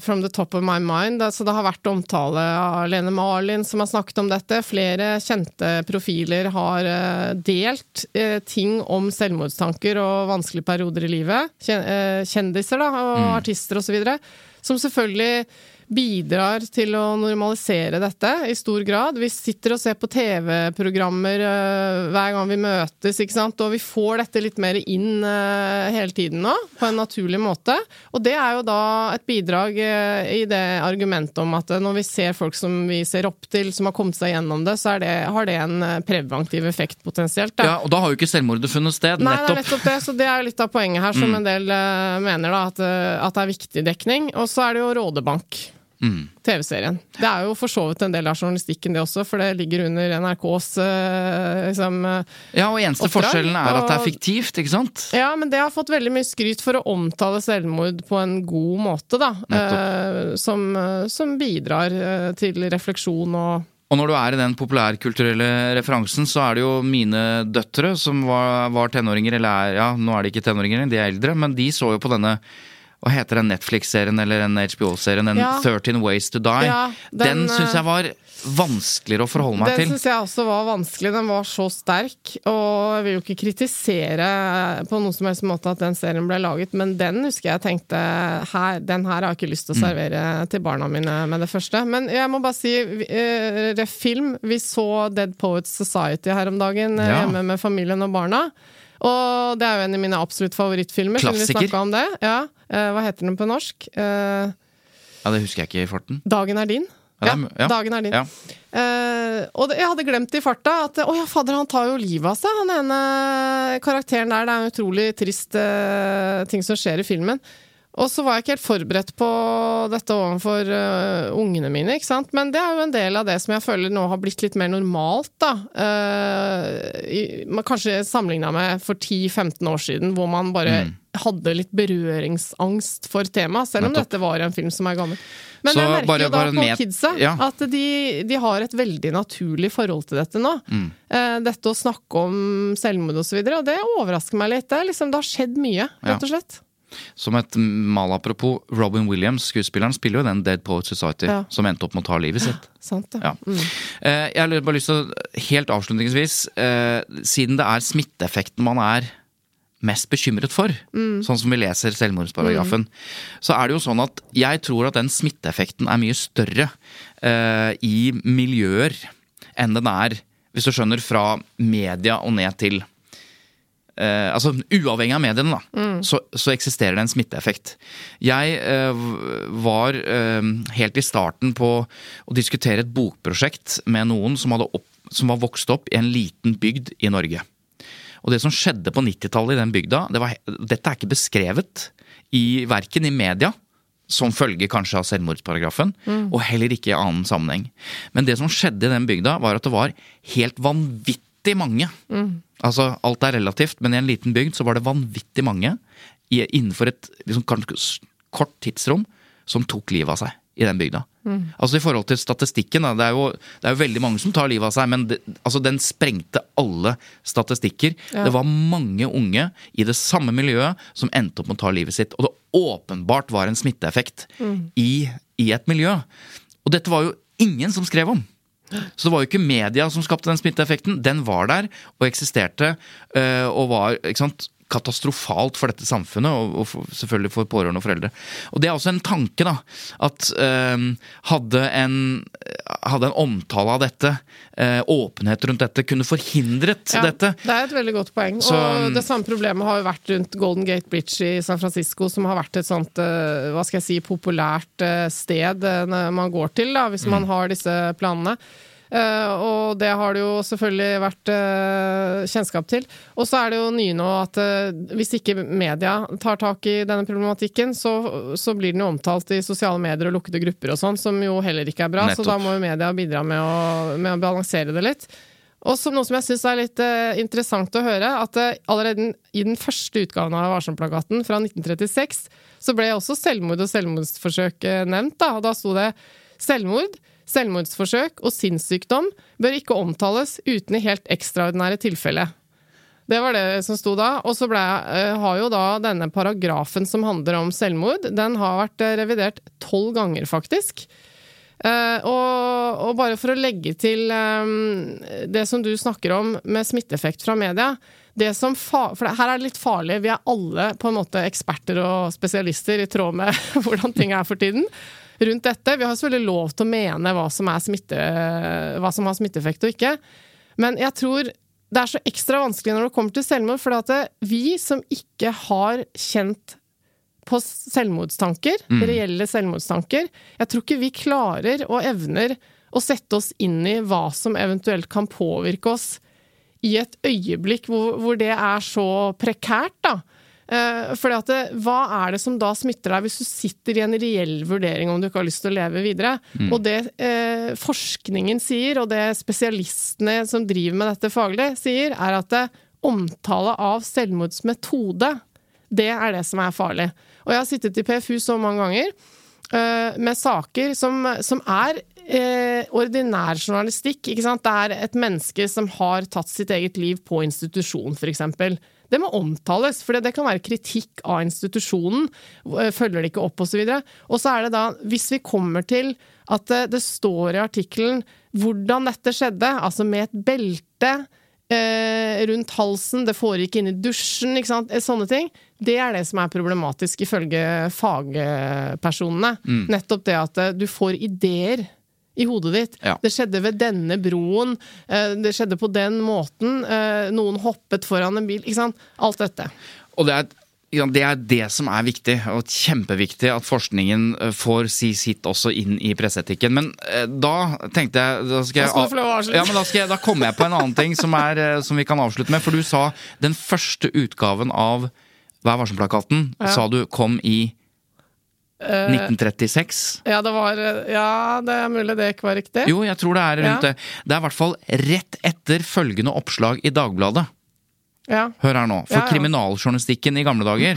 from the top of my mind altså Det har vært omtale av Lene Marlin som har snakket om dette. Flere kjente profiler har eh, delt eh, ting om selvmordstanker og vanskelige perioder i livet. Eh, Kjendiser da, og artister osv. Som selvfølgelig bidrar til å normalisere dette i stor grad. Vi sitter og ser på TV-programmer eh, hver gang vi møtes, ikke sant? og vi får dette litt mer inn eh, hele tiden nå, på en naturlig måte. Og det er jo da et bidrag eh, i det argumentet om at når vi ser folk som vi ser opp til, som har kommet seg gjennom det, så det, har det en preventiv effekt potensielt. Da. Ja, Og da har jo ikke selvmordet funnet sted, Nei, det er nettopp. nettopp det. Så det er jo litt av poenget her, som en del mener, da, at, at det er viktig dekning. Og så er det jo Rådebank. TV-serien. Det er jo for så vidt en del av journalistikken, det også, for det ligger under NRKs eh, liksom eh, Ja, og eneste Oppdrag, forskjellen er at det er fiktivt, ikke sant? Ja, men det har fått veldig mye skryt for å omtale selvmord på en god måte, da. Eh, som, eh, som bidrar til refleksjon og Og når du er i den populærkulturelle referansen, så er det jo mine døtre som var, var tenåringer, eller er, ja, nå er de ikke tenåringer, de er eldre, men de så jo på denne hva heter den Netflix-serien eller den HBO-serien? Den Ja. 13 Ways to Die. Ja, den den, syns jeg var vanskeligere å forholde meg Den til. syns jeg også var vanskelig. Den var så sterk. Og jeg vil jo ikke kritisere på noen som helst måte at den serien ble laget, men den husker jeg tenkte her, den her har jeg ikke lyst til å Mm. servere til barna mine med det første. Men jeg må bare si, eh, ref film. Vi så Dead Poets Society her om dagen eh, Ja. hjemme med familien og barna. Og det er jo en av mine absolutt favorittfilmer. Klassiker? vi om det. Ja. Eh, hva heter den på norsk? Eh, Ja, Det husker jeg ikke i farten. Dagen er din. Ja, ja. Dagen er din. Ja. Uh, og det, jeg hadde glemt i farta at å ja, fader, han tar jo livet av seg, han ene karakteren der. Det er en utrolig trist uh, ting som skjer i filmen. Og så var jeg ikke helt forberedt på dette overfor uh, ungene mine, ikke sant. Men det er jo en del av det som jeg føler nå har blitt litt mer normalt, da. Uh, i, man kanskje sammenligna med for 10-15 år siden, hvor man bare hadde litt berøringsangst for temaet, selv om Nettopp. dette var en film som er gammel. Men Så jeg merker bare- jo da på kidsa Ja. at de, de har et veldig naturlig forhold til dette nå. Mm. Uh, dette å snakke om selvmord og så videre, og det overrasker meg litt. Det, liksom, det har skjedd mye, rett og slett. Som et malapropos, Robin Williams, skuespilleren, spiller jo den Dead Poet Society, Ja. som endte opp med å ta livet sitt. Sant det. Ja. Mm. Jeg har bare lyst til å, helt avslutningsvis, eh, siden det er smitteeffekten man er mest bekymret for, sånn som vi leser selvmordsparagrafen, så er det jo sånn at jeg tror at den smitteeffekten er mye større eh, i miljøer enn den er, hvis du skjønner, fra media og ned til Eh, altså Uavhengig av mediene, da, så, så eksisterer det en smitteeffekt. Jeg eh, var eh, helt i starten på å diskutere et bokprosjekt med noen som, opp, som var vokst opp i en liten bygd i Norge. Og det som skjedde på 90-tallet i den bygda, det var, dette er ikke beskrevet i verken i media, som følge kanskje av selvmordsparagrafen, og heller ikke i annen sammenheng. Men det som skjedde i den bygda, var at det var helt vanvittig mange. Altså, alt er relativt, men i en liten bygd så var det vanvittig mange i, innenfor et liksom, kort tidsrom som tok livet av seg i den bygda. Altså I forhold til statistikken, da, det er, jo, det er jo veldig mange som tar livet av seg, men det, altså, den sprengte alle statistikker. Det var mange unge i det samme miljøet som endte opp med å ta livet sitt. Og det åpenbart var en smitteeffekt i, i et miljø. Og dette var jo ingen som skrev om. Så det var jo ikke media som skapte den smitteeffekten. Den var der og eksisterte øh, og var ikke sant, katastrofalt for dette samfunnet, og, for, selvfølgelig for pårørende og foreldre. Og Det er også en tanke, da. At øh, hadde, en, hadde en omtale av dette, øh, åpenhet rundt dette, kunne forhindret Ja, dette. Det er et veldig godt poeng. Så- og det samme problemet har jo vært rundt Golden Gate Bridge i San Francisco, som har vært et sånt eh, hva skal jeg si, populært eh, sted eh, man går til da, hvis Mm. man har disse planene. Eh, og det har det jo selvfølgelig vært eh, kjennskap til. Og så er det jo nye nå at eh, hvis ikke media tar tak i denne problematikken, så, så blir den jo omtalt i sosiale medier og lukkede grupper og sånn, som jo heller ikke er bra. Så da må jo media bidra med å, med å balansere det litt. Og som noe som jeg syns er litt eh, interessant å høre, at eh, allerede i den første utgaven av Varsom-plakaten fra 1936, så ble også selvmord og selvmordsforsøk eh, nevnt. Da, og da sto det selvmord, selvmordsforsøk og sinnssykdom bør ikke omtales uten i helt ekstraordinære tilfeller. Det var det som sto da. Og så ble, eh, har jo da denne paragrafen som handler om selvmord, den har vært eh, revidert tolv ganger, faktisk. Eh, og, og bare for å legge til det som du snakker om med smitteeffekt fra media For her er det litt farlig. Vi er alle på en måte eksperter og spesialister i tråd med hvordan ting er for tiden rundt dette. Vi har selvfølgelig lov til å mene hva som, smitte, hva som har smitteeffekt og ikke. Men jeg tror det er så ekstra vanskelig når det kommer til selvmord, for at vi som ikke har kjent på selvmordstanker, reelle selvmordstanker. Jeg tror ikke vi klarer og evner å sette oss inn i hva som eventuelt kan påvirke oss i et øyeblikk hvor, hvor det er så prekært, da. Eh, fordi at det, hva er det som da smitter deg hvis du sitter i en reell vurdering om du ikke har lyst til å leve videre? Og det eh, forskningen sier, og det spesialistene som driver med dette faglig, sier, er at det, omtale av selvmordsmetode, det er det som er farlig. Og jeg har sittet i PFU så mange ganger eh, med saker som, som er eh, ordinær journalistikk. Ikke sant? Det er et menneske som har tatt sitt eget liv på institusjon, f.eks. Det må omtales, for det kan være kritikk av institusjonen. eh, Følger det ikke opp, osv. Og så er det da, hvis vi kommer til at det, det står i artikkelen hvordan dette skjedde, altså med et belte eh, rundt halsen, det foregikk inne i dusjen, ikke sant? Eh, sånne ting. Det er det som er problematisk, ifølge fagpersonene. Nettopp det at eh, du får ideer i hodet ditt. Ja. Det skjedde ved denne broen, eh, det skjedde på den måten, eh, noen hoppet foran en bil, ikke sant. Alt dette. Og det er, det er det som er viktig, og kjempeviktig at forskningen eh, får si sitt også inn i presseetikken. Men da tenkte jeg Da skal jeg, ja, men da, skal jeg, da kommer jeg på en annen ting som, er, som vi kan avslutte med. For du sa den første utgaven av Vær varsom-plakaten Ja. sa du kom i 1936. Ja, det var eh, Ja, det er mulig det ikke var riktig. Jo, jeg tror det er rundt Ja. det. Det er i hvert fall rett etter følgende oppslag i Dagbladet. Ja. Hør her nå. For Ja, kriminaljournalistikken i gamle dager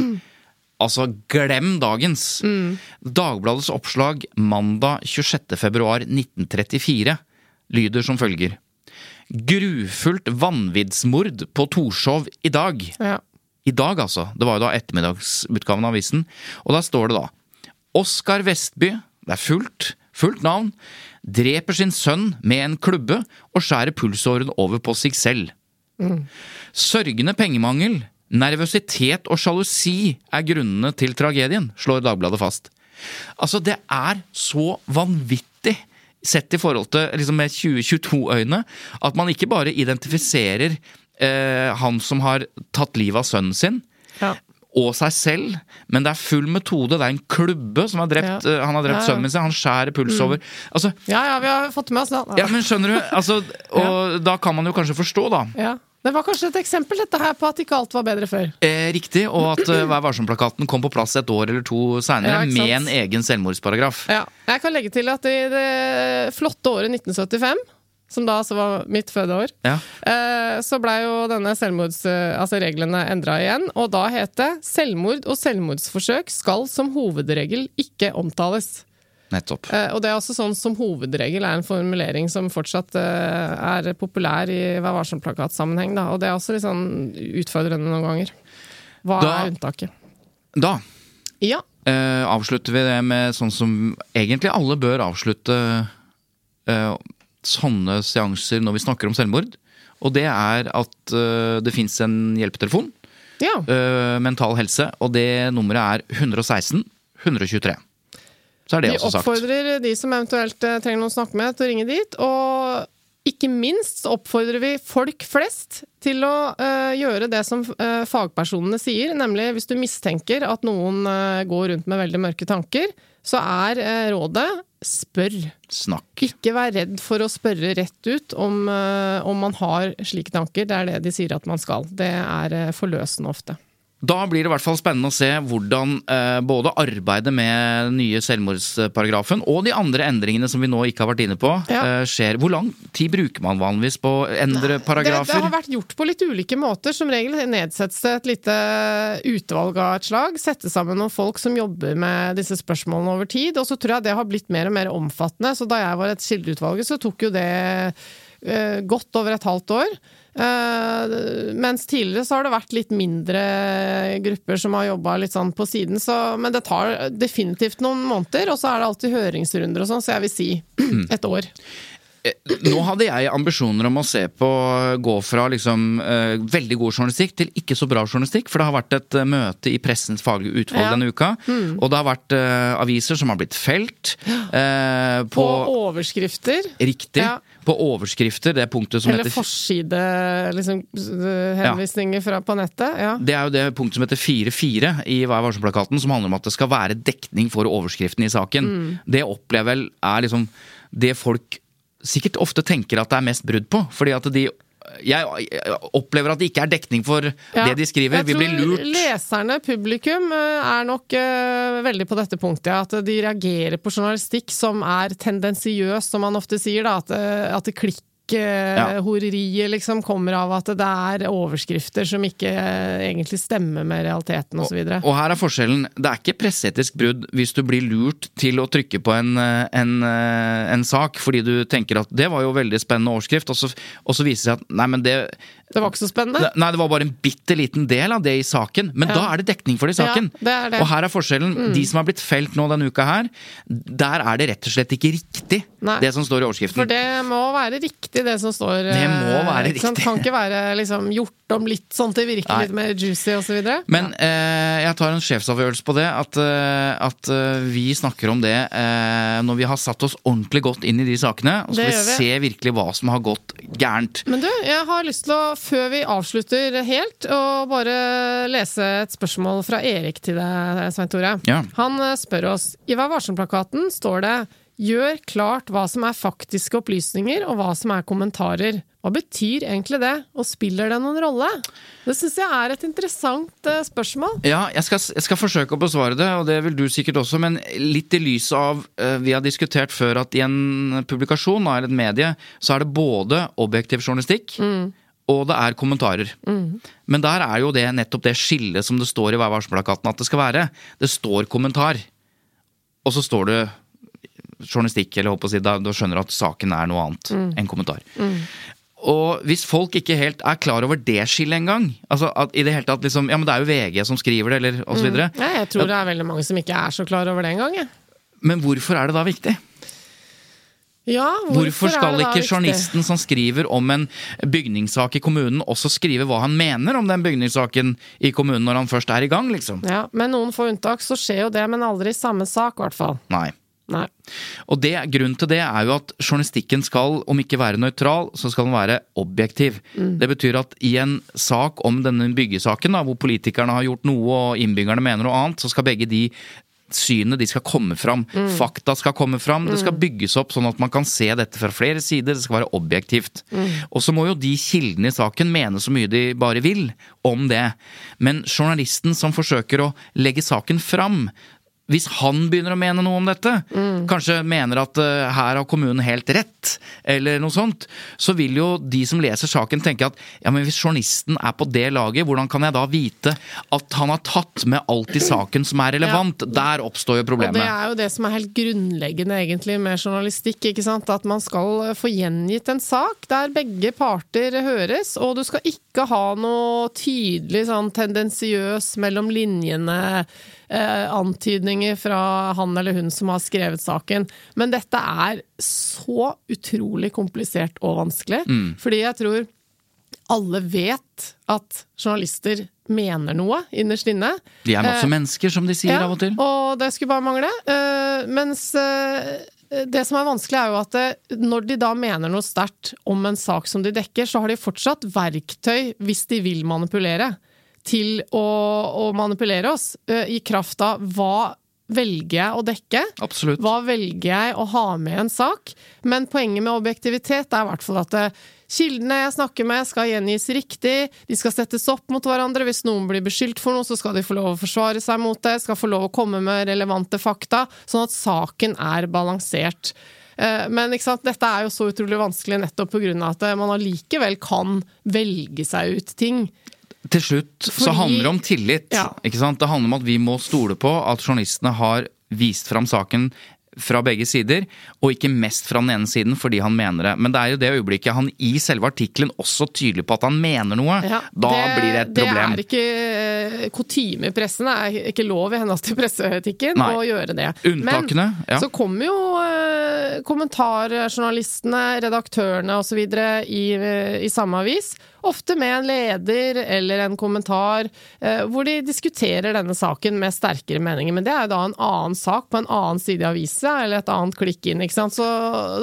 Altså, glem dagens! Mm. Dagbladets oppslag mandag 26. februar 1934 lyder som følger. Grufullt vanviddsmord på Torshov i dag. ja. I dag, altså. Det var jo da ettermiddagsutgaven av avisen. Og da står det da Oskar Vestby, det er fullt, fullt navn, dreper sin sønn med en klubbe og skjærer pulsåren over på seg selv. Sørgende pengemangel, nervøsitet og sjalusi er grunnene til tragedien, slår Dagbladet fast. Altså, det er så vanvittig sett i forhold til liksom med 2022-øyne at man ikke bare identifiserer eh, han som har tatt livet av sønnen sin. Og seg selv, men det er full metode. Det er en klubbe som har drept, Ja. eh, han har drept Ja, ja. sønnen sin. Han skjærer puls over. Altså, ja, ja, vi har fått med oss det. ja, men skjønner du? Altså, og da kan man jo kanskje forstå, da. Ja. Det var kanskje et eksempel dette her på at ikke alt var bedre før. Eh, riktig, og at uh, Vær varsom-plakaten kom på plass et år eller to seinere Ja, med en egen selvmordsparagraf. Ja. Jeg kan legge til at i det flotte året 1975, som da altså var mitt fødeår, Ja. eh, så blei jo denne selvmords... eh, Altså reglene endra igjen, og da het det 'selvmord og selvmordsforsøk skal som hovedregel ikke omtales'. Nettopp. Eh, og det er også sånn som hovedregel er en formulering som fortsatt er populær i Vær varsom-plakatsammenheng. Og det er også litt sånn utfordrende noen ganger. Hva Da- er unntaket? Da Ja. avslutter vi det med sånn som egentlig alle bør avslutte sånne seanser når vi snakker om selvmord. Og det er at uh, det fins en hjelpetelefon, ja. Uh, Mental Helse, og det nummeret er 116 123. Så er det Vi også sagt. oppfordrer de som eventuelt eh, trenger noen å snakke med, til å ringe dit. Og ikke minst oppfordrer vi folk flest til å uh, gjøre det som uh, fagpersonene sier, nemlig hvis du mistenker at noen uh, går rundt med veldig mørke tanker, så er eh, rådet spør. Snakk. Ikke vær redd for å spørre rett ut om, eh, om man har slike tanker. Det er det de sier at man skal. Det er eh, forløsende ofte. Da blir det i hvert fall spennende å se hvordan eh, både arbeidet med den nye selvmordsparagrafen og de andre endringene som vi nå ikke har vært inne på, Ja. eh, skjer. Hvor lang tid bruker man vanligvis på å endre Det, det har vært gjort på litt ulike måter. Som regel nedsettes det et lite utvalg av et slag. Sette sammen noen folk som jobber med disse spørsmålene over tid. Og så tror jeg det har blitt mer og mer omfattende. Så da jeg var et kildeutvalget, så tok jo det eh, godt over et halvt år. Eh, mens tidligere så har det vært litt mindre grupper som har jobba litt sånn på siden. Så, men det tar definitivt noen måneder, og så er det alltid høringsrunder og sånn, så jeg vil si et år. Nå hadde jeg ambisjoner om å se på gå fra liksom uh, veldig god journalistikk til ikke så bra journalistikk, for det har vært et uh, møte i Pressens faglige utvalg Ja. denne uka. Mm. Og det har vært uh, aviser som har blitt felt eh, På, på, overskrifter. Riktig. Ja. På overskrifter, det punktet som Eller heter forside liksom, fra på nettet. Ja. Det er jo det punktet som heter 4-4 i Vær varsom-plakaten, som handler om at det skal være dekning for overskriften i saken. Mm. Det opplever vel er liksom det folk sikkert ofte tenker at det er mest brudd på. Fordi at de jeg opplever at det ikke er dekning for Ja. det de skriver. Jeg Vi blir lurt. Jeg tror leserne, publikum, eh, er nok uh, veldig på dette punktet. At de reagerer på journalistikk som er tendensiøs, som man ofte sier. da, At, eh, at det klikk-horeriet liksom kommer av at det er overskrifter som ikke eh, egentlig stemmer med realiteten osv. Og her er forskjellen. Det er ikke presseetisk brudd hvis du blir lurt til å trykke på en, eh, en, eh, en sak fordi du tenker at det var jo veldig spennende overskrift, og så, og så viser det seg at nei, men det Det var ikke så spennende. Nei, det var bare en bitte liten del av det i saken. Men Ja. da er det dekning for det i Ja, saken. det er det. Og her er forskjellen. Mm. De som har blitt felt nå denne uka her, der er det rett og slett ikke riktig, Nei. det som står i overskriften. For det må være riktig, det som står. Det må eh, være riktig. Kan ikke være liksom, gjort om litt sånn til det virker Nei. litt mer juicy osv. Men eh, jeg tar en sjefsavgjørelse på det, at, eh, at eh, vi snakker om det eh, når vi har satt oss ordentlig godt inn i de sakene. Og så skal vi vi. se virkelig hva som har gått gærent. Men du, jeg har lyst til å, før vi avslutter helt, å bare lese et spørsmål fra Erik til deg, Svein Tore. Ja. Han eh, spør oss I Vær varsom-plakaten står det Gjør klart hva som er faktiske opplysninger, og hva som er kommentarer. Hva betyr egentlig det, og spiller det noen rolle? Det syns jeg er et interessant eh, spørsmål. Ja, jeg skal, jeg skal forsøke å besvare det, og det vil du sikkert også, men litt i lys av eh, Vi har diskutert før at i en publikasjon eller et medie, så er det både objektiv journalistikk og det er kommentarer. Men der er jo det nettopp det skillet som det står i Vær varsom-plakaten at det skal være. Det står kommentar, og så står det journalistikk, eller håper å si, da, da skjønner du at saken er noe annet enn kommentar. Og hvis folk ikke helt er klar over det skillet engang altså at i det hele tatt liksom, Ja, men det er jo VG som skriver det, eller og så videre. Jeg tror det er veldig mange som ikke er så klar over det engang. Men hvorfor er det da viktig? Ja, Hvorfor er skal ikke journalisten som skriver om en bygningssak i kommunen, også skrive hva han mener om den bygningssaken i kommunen når han først er i gang, liksom? Ja, Med noen få unntak så skjer jo det, men aldri i samme sak, i hvert fall. Nei. Nei. Og det, grunnen til det er jo at journalistikken skal, om ikke være nøytral, så skal den være objektiv. Det betyr at i en sak om denne byggesaken, da, hvor politikerne har gjort noe og innbyggerne mener noe annet, så skal begge de synene de skal komme fram. Fakta skal komme fram. Det skal bygges opp sånn at man kan se dette fra flere sider. Det skal være objektivt. Og så må jo de kildene i saken mene så mye de bare vil om det. Men journalisten som forsøker å legge saken fram, hvis han begynner å mene noe om dette, kanskje mener at uh, her har kommunen helt rett, eller noe sånt, så vil jo de som leser saken tenke at ja, men hvis journalisten er på det laget, hvordan kan jeg da vite at han har tatt med alt i saken som er relevant? Der oppstår jo problemet. Og det er jo det som er helt grunnleggende egentlig med journalistikk. ikke sant? At man skal få gjengitt en sak der begge parter høres, og du skal ikke ha noe tydelig sånn tendensiøs mellom linjene eh, antydninger fra han eller hun som har skrevet saken. Men dette er så utrolig komplisert og vanskelig, fordi jeg tror alle vet at journalister mener noe innerst inne. De er masse Eh, mennesker, som de sier av og til. og det skulle bare mangle. Eh, mens eh, det som er vanskelig, er jo at det, når de da mener noe sterkt om en sak som de dekker, så har de fortsatt verktøy, hvis de vil manipulere, til å, å manipulere oss, i kraft av hva velger jeg å dekke? Absolutt. Hva velger jeg å ha med i en sak? Men poenget med objektivitet er i hvert fall at kildene jeg snakker med skal gjengis riktig, de skal settes opp mot hverandre. Hvis noen blir beskyldt for noe, så skal de få lov å forsvare seg mot det, skal få lov å komme med relevante fakta, sånn at saken er balansert. Men dette er jo så utrolig vanskelig nettopp pga. at man allikevel kan velge seg ut ting. Til slutt så handler det om tillit. Ja. Ikke sant? Det handler om at vi må stole på at journalistene har vist fram saken fra begge sider, og ikke mest fra den ene siden fordi han mener det. Men det er jo det øyeblikket han i selve artikkelen også tydelig på at han mener noe. Ja, da blir det et problem. Det er ikke eh, kutyme i pressen, det er ikke lov i henhold til presseetikken Nei. å gjøre det. Unntakene, Men ja. så kommer jo eh, kommentarjournalistene, redaktørene osv. I, eh, i samme avis, ofte med en leder eller en kommentar, eh, hvor de diskuterer denne saken med sterkere meninger. Men det er jo da en annen sak på en annen side i avisa, eller et annet klikk inn, ikke sant. Så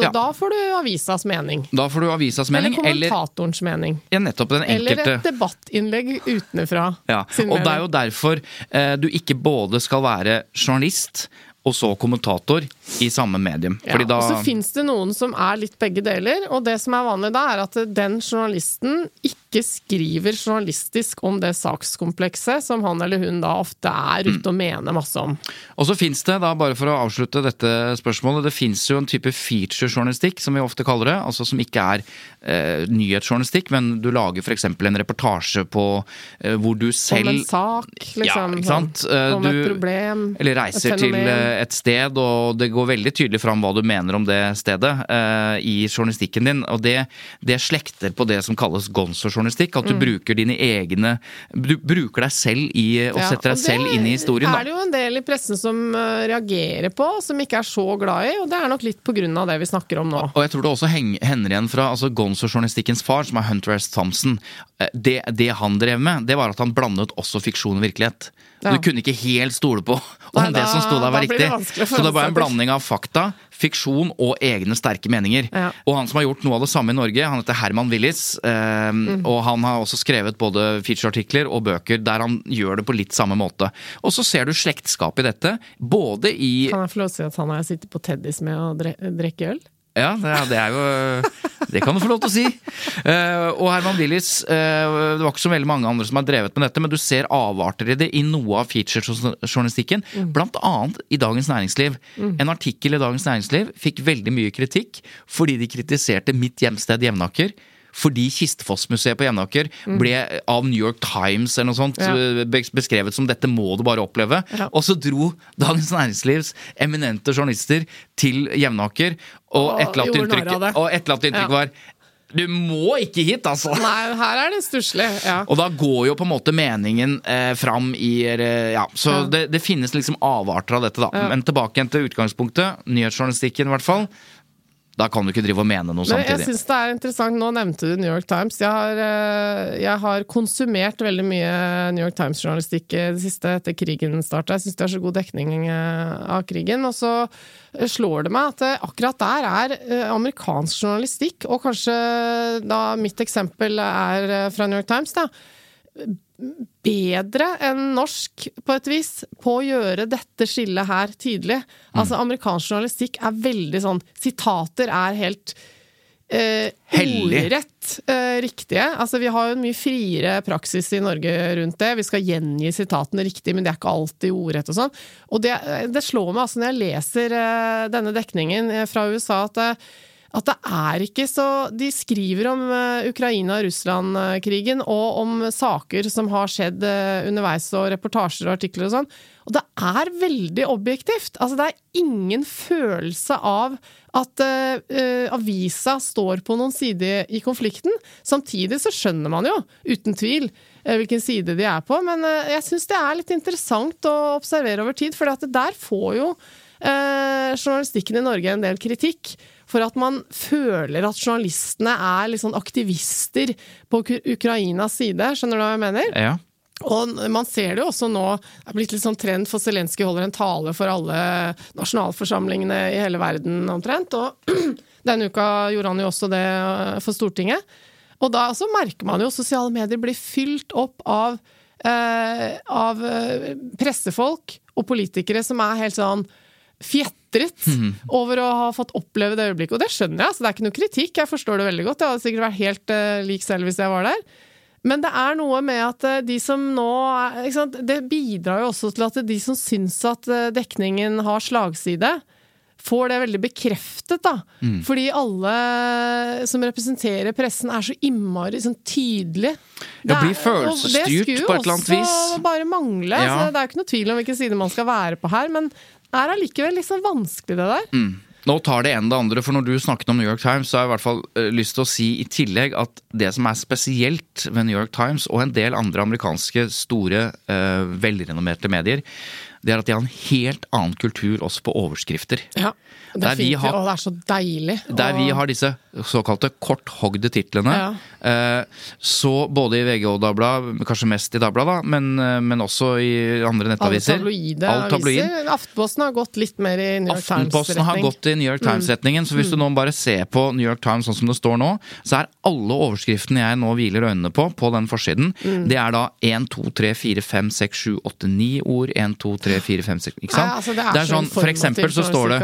Ja. da får du avisas mening. Da får du avisas mening, eller eller, mening. ja, nettopp den Eller et debattinnlegg utenfra. Ja, Og og det er jo derfor eh, du ikke både skal være journalist og så kommentator i samme medium. Ja, da og så fins det noen som er litt begge deler, og det som er vanlig da, er at den journalisten ikke skriver journalistisk om det sakskomplekset som han eller hun da ofte er ute og mener masse om. Og så fins det, da bare for å avslutte dette spørsmålet, det fins jo en type featurejournalistikk, som vi ofte kaller det. Altså som ikke er eh, nyhetsjournalistikk, men du lager f.eks. en reportasje på eh, hvor du selv Om en sak, liksom. Ja, ikke sant? Sånn, Eh, om du- et problem. Eller reiser et til eh, et sted, og det går veldig tydelig fram hva du mener om det stedet eh, i journalistikken din. Og det, det slekter på det som kalles gonzo-journalistikk. At du bruker dine egne Du bruker deg selv i og Mm. Ja, setter og deg selv inn i historien. Det er det jo en del i pressen som eh, reagerer på, som ikke er så glad i, og det er nok litt på grunn av det vi snakker om nå. Og jeg tror det også henger hender igjen fra altså Gonzo-journalistikkens far, som er Hunter S. Thompson. Eh, Det, det han drev med, det var at han blandet også fiksjon og virkelighet. Ja. Du kunne ikke helt stole på om Nei, det som sto der var da riktig. det Så det var en blanding av fakta, fiksjon og egne sterke meninger. Ja. Og han som har gjort noe av det samme i Norge, han heter Herman Willis. Eh, Mm. Og han har også skrevet både featureartikler og bøker der han gjør det på litt samme måte. Og så ser du slektskap i dette, både i Kan jeg få lov til å si at han har sittet på Teddys med å drikke øl? Ja, det er, jo Det kan du få lov til å si. Eh, og Herman Willis, eh, det var ikke så veldig mange andre som har drevet med dette, men du ser avarter i det i noe av featurejournalistikken, blant annet i Dagens Næringsliv. En artikkel i Dagens Næringsliv fikk veldig mye kritikk fordi de kritiserte mitt hjemsted Jevnaker. Fordi Kistefos-museet på Jevnaker ble av New York Times eller noe sånt Ja. beskrevet som 'dette må du bare oppleve'. Ja. Og så dro Dagens Næringslivs eminente journalister til Jevnaker, og Og etterlatte gjorde inntrykk, og etterlatt inntrykk Ja. var du må ikke hit, altså! Nei, her er det stusslig. Ja. Og da går jo på en måte meningen eh, fram i eh, Ja, så Ja. Det, det finnes liksom avarter av dette, da. Ja. Men tilbake igjen til utgangspunktet. Nyhetsjournalistikken, i hvert fall. Da kan du ikke drive og mene noe Men jeg samtidig. synes det er interessant, Nå nevnte du New York Times. Jeg har, eh, jeg har konsumert veldig mye New York Times-journalistikk i det siste etter krigen starta. Jeg syns de har så god dekning eh, av krigen. Og så slår det meg at eh, akkurat der er eh, amerikansk journalistikk, og kanskje da mitt eksempel er eh, fra New York Times, da bedre enn norsk, på et vis, på å gjøre dette skillet her tydelig. Altså, amerikansk journalistikk er veldig sånn Sitater er helt eh, ordrett eh, riktige. Altså, vi har jo en mye friere praksis i Norge rundt det. Vi skal gjengi sitatene riktig, men det er ikke alltid ordrett og sånn. Og det, det slår meg altså når jeg leser eh, denne dekningen eh, fra USA, at det, at det er ikke så De skriver om eh, Ukraina-Russland-krigen og om saker som har skjedd eh, underveis, og reportasjer og artikler og sånn. Og det er veldig objektivt. Altså, det er ingen følelse av at eh, avisa står på noen side i konflikten. Samtidig så skjønner man jo, uten tvil, hvilken side de er på. Men uh, jeg syns det er litt interessant å observere over tid, for der får jo uh, journalistikken i Norge en del kritikk for at man føler at journalistene er sånn aktivister på Ukrainas side. Skjønner du hva jeg mener? Ja. Og man ser det jo også nå, det er blitt litt sånn trend for Zelenskyj holder en tale for alle nasjonalforsamlingene i hele verden omtrent. Og denne uka gjorde han jo også det eh, for Stortinget. Og da også merker man jo at sosiale medier blir fylt opp av, eh, av eh, pressefolk og politikere som er helt sånn fjetret over å ha fått oppleve det øyeblikket. Og det skjønner jeg, så det er ikke noe kritikk, jeg forstår det veldig godt. Jeg hadde sikkert vært helt uh, lik selv hvis jeg var der. Men det er noe med at eh, de som nå sant? Det bidrar jo også til at de som syns at eh, dekningen har slagside, får det veldig bekreftet, da. Fordi alle som representerer pressen, er så innmari sånn tydelige. Det, blir Det følelsesstyrt skulle jo på et eller annet vis. også bare mangle. Ja. Altså, det er jo ikke noe tvil om hvilken side man skal være på her, men det er allikevel liksom vanskelig, det der. Mm. Nå tar det ene det andre, for når du snakket om New York Times, så har jeg i hvert fall eh, lyst til å si i tillegg at det som er spesielt ved New York Times og en del andre amerikanske store, uh, velrenommerte medier, det er at de har en helt annen kultur også på overskrifter. Ja, det er fint, har- Og det er så deilig. Der vi har disse såkalte korthogde titlene. Ja. eh, Så både i VG og Dagbladet, kanskje mest i Dagbladet, da, men, eh, men også i andre Alle nettaviser. tabloide Alt tabloid. aviser. Aftenposten har gått litt mer i New York Times Aftenposten har Times-retning. gått i New York Times-retningen, så Mm. hvis du nå bare ser på New York Times sånn som det står nå, så er alle overskriftene jeg nå hviler øynene på, på den forsiden, Mm. det er da 1, 2, 3, 4, 5, 6, 7, 8, 9 ord. 1, 2, 3, 4, 5, 6 Ikke sant? Nei, altså, det er så sånn, For eksempel så står det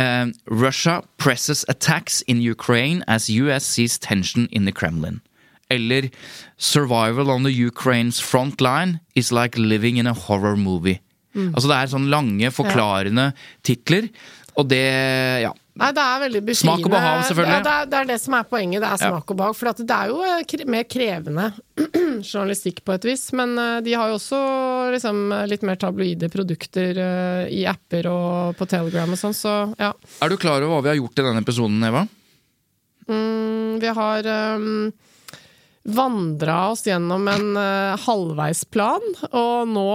uh, Russia presses attacks in Ukraine as US sees tension in the Kremlin. Eller Survival on the Ukraine's front line is like living in a horror movie. Mm. Altså Det er sånn lange, forklarende titler, og det Ja. Nei, det er veldig befriende. Smak og behag, selvfølgelig. Ja, det, er, det er det som er poenget. Det er smak og behag. For det er jo eh, kre mer krevende journalistikk på et vis. Men eh, de har jo også liksom, litt mer tabloide produkter eh, i apper og på Telegram og sånn, så ja. Er du klar over hva vi har gjort i denne episoden, Eva? Mm, vi har um, vandra oss gjennom en uh, halvveisplan, og nå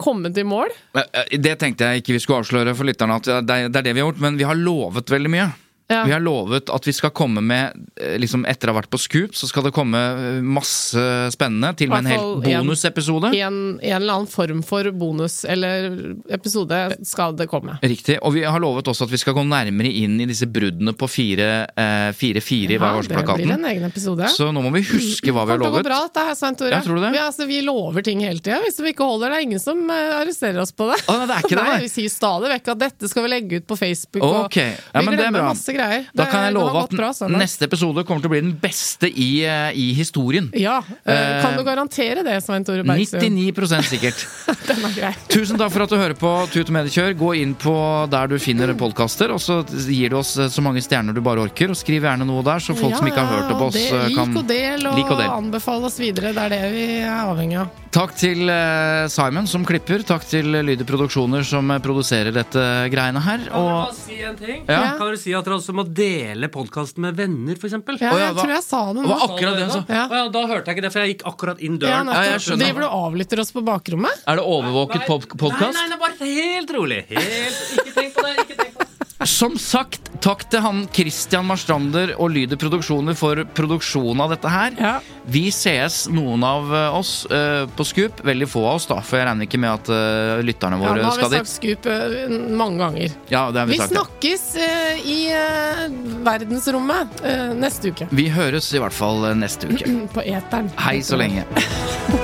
kommet i mål. Eh, eh, Det tenkte jeg ikke vi skulle avsløre for lytterne, at det er det vi har gjort, men vi har lovet veldig mye. Ja. Vi har lovet at vi skal komme med eh, liksom Etter å ha vært på Scoop, så skal det komme eh, masse spennende. Til og med en hel bonusepisode. I. En, en eller annen form for bonus eller episode skal det komme. Riktig. Og vi har lovet også at vi skal gå nærmere inn i disse bruddene på 4-4 i hver årsplakaten. det blir en egen episode. Så nå må vi huske hva vi har Kommer Det å gå lovet. bra dette her, Svein Tore. Ja, tror du det? Vi, altså, vi lover ting hele tida. Hvis vi ikke holder, det er ingen som eh, arresterer oss på det. Å, nei, det er ikke det, Nei, vi sier stadig vekk at dette skal vi legge ut på Facebook. og Ok, ja, men det er bra. Masse greier. Da kan jeg love at bra sånn. neste episode kommer til å bli den beste i, eh, i historien. Ja, eh, Eh, Kan du garantere det, Svein Tore Bergstø? 99% sikkert. Den er grei. Tusen takk for at du hører på Tut og Mediekjør. Gå inn på der du finner podkaster, og så gir du oss så mange stjerner du bare orker. Og skriv gjerne noe der, så folk Ja, som ikke har hørt opp oss, det- kan like og del og, Like og del. anbefale oss videre. Det er det vi er avhengig av. Takk til eh, Simon som klipper. Takk til Lyder Produksjoner som eh, produserer dette greiene her. Kan Og bare si en ting? Ja. Kan dere si at dere også må dele podkasten med venner, f.eks. Ja, ja, jeg hva- tror jeg sa det var akkurat det altså. Ja. Ja, da hørte jeg ikke det, for jeg gikk akkurat inn Ja, døren. nettopp. jeg skjønner. Driver du og avlytter oss på bakrommet? Er det overvåket podkast? Nei, nei, nei, bare helt rolig. Helt, ikke tenk på det. ikke tenk på det Som sagt, takk til han Christian Marstrander og Lyder Produksjoner for produksjonen av dette her. Ja. Vi sees, noen av eh, oss, eh, på Scoop. Veldig få av oss, da, for jeg regner ikke med at eh, lytterne Ja, våre nå har vi sagt dit. Scoop mange ganger. Ja, det har vi Vi sagt. ja. snakkes i verdensrommet neste uke. Vi høres i hvert fall neste uke. På eteren. Hei så lenge.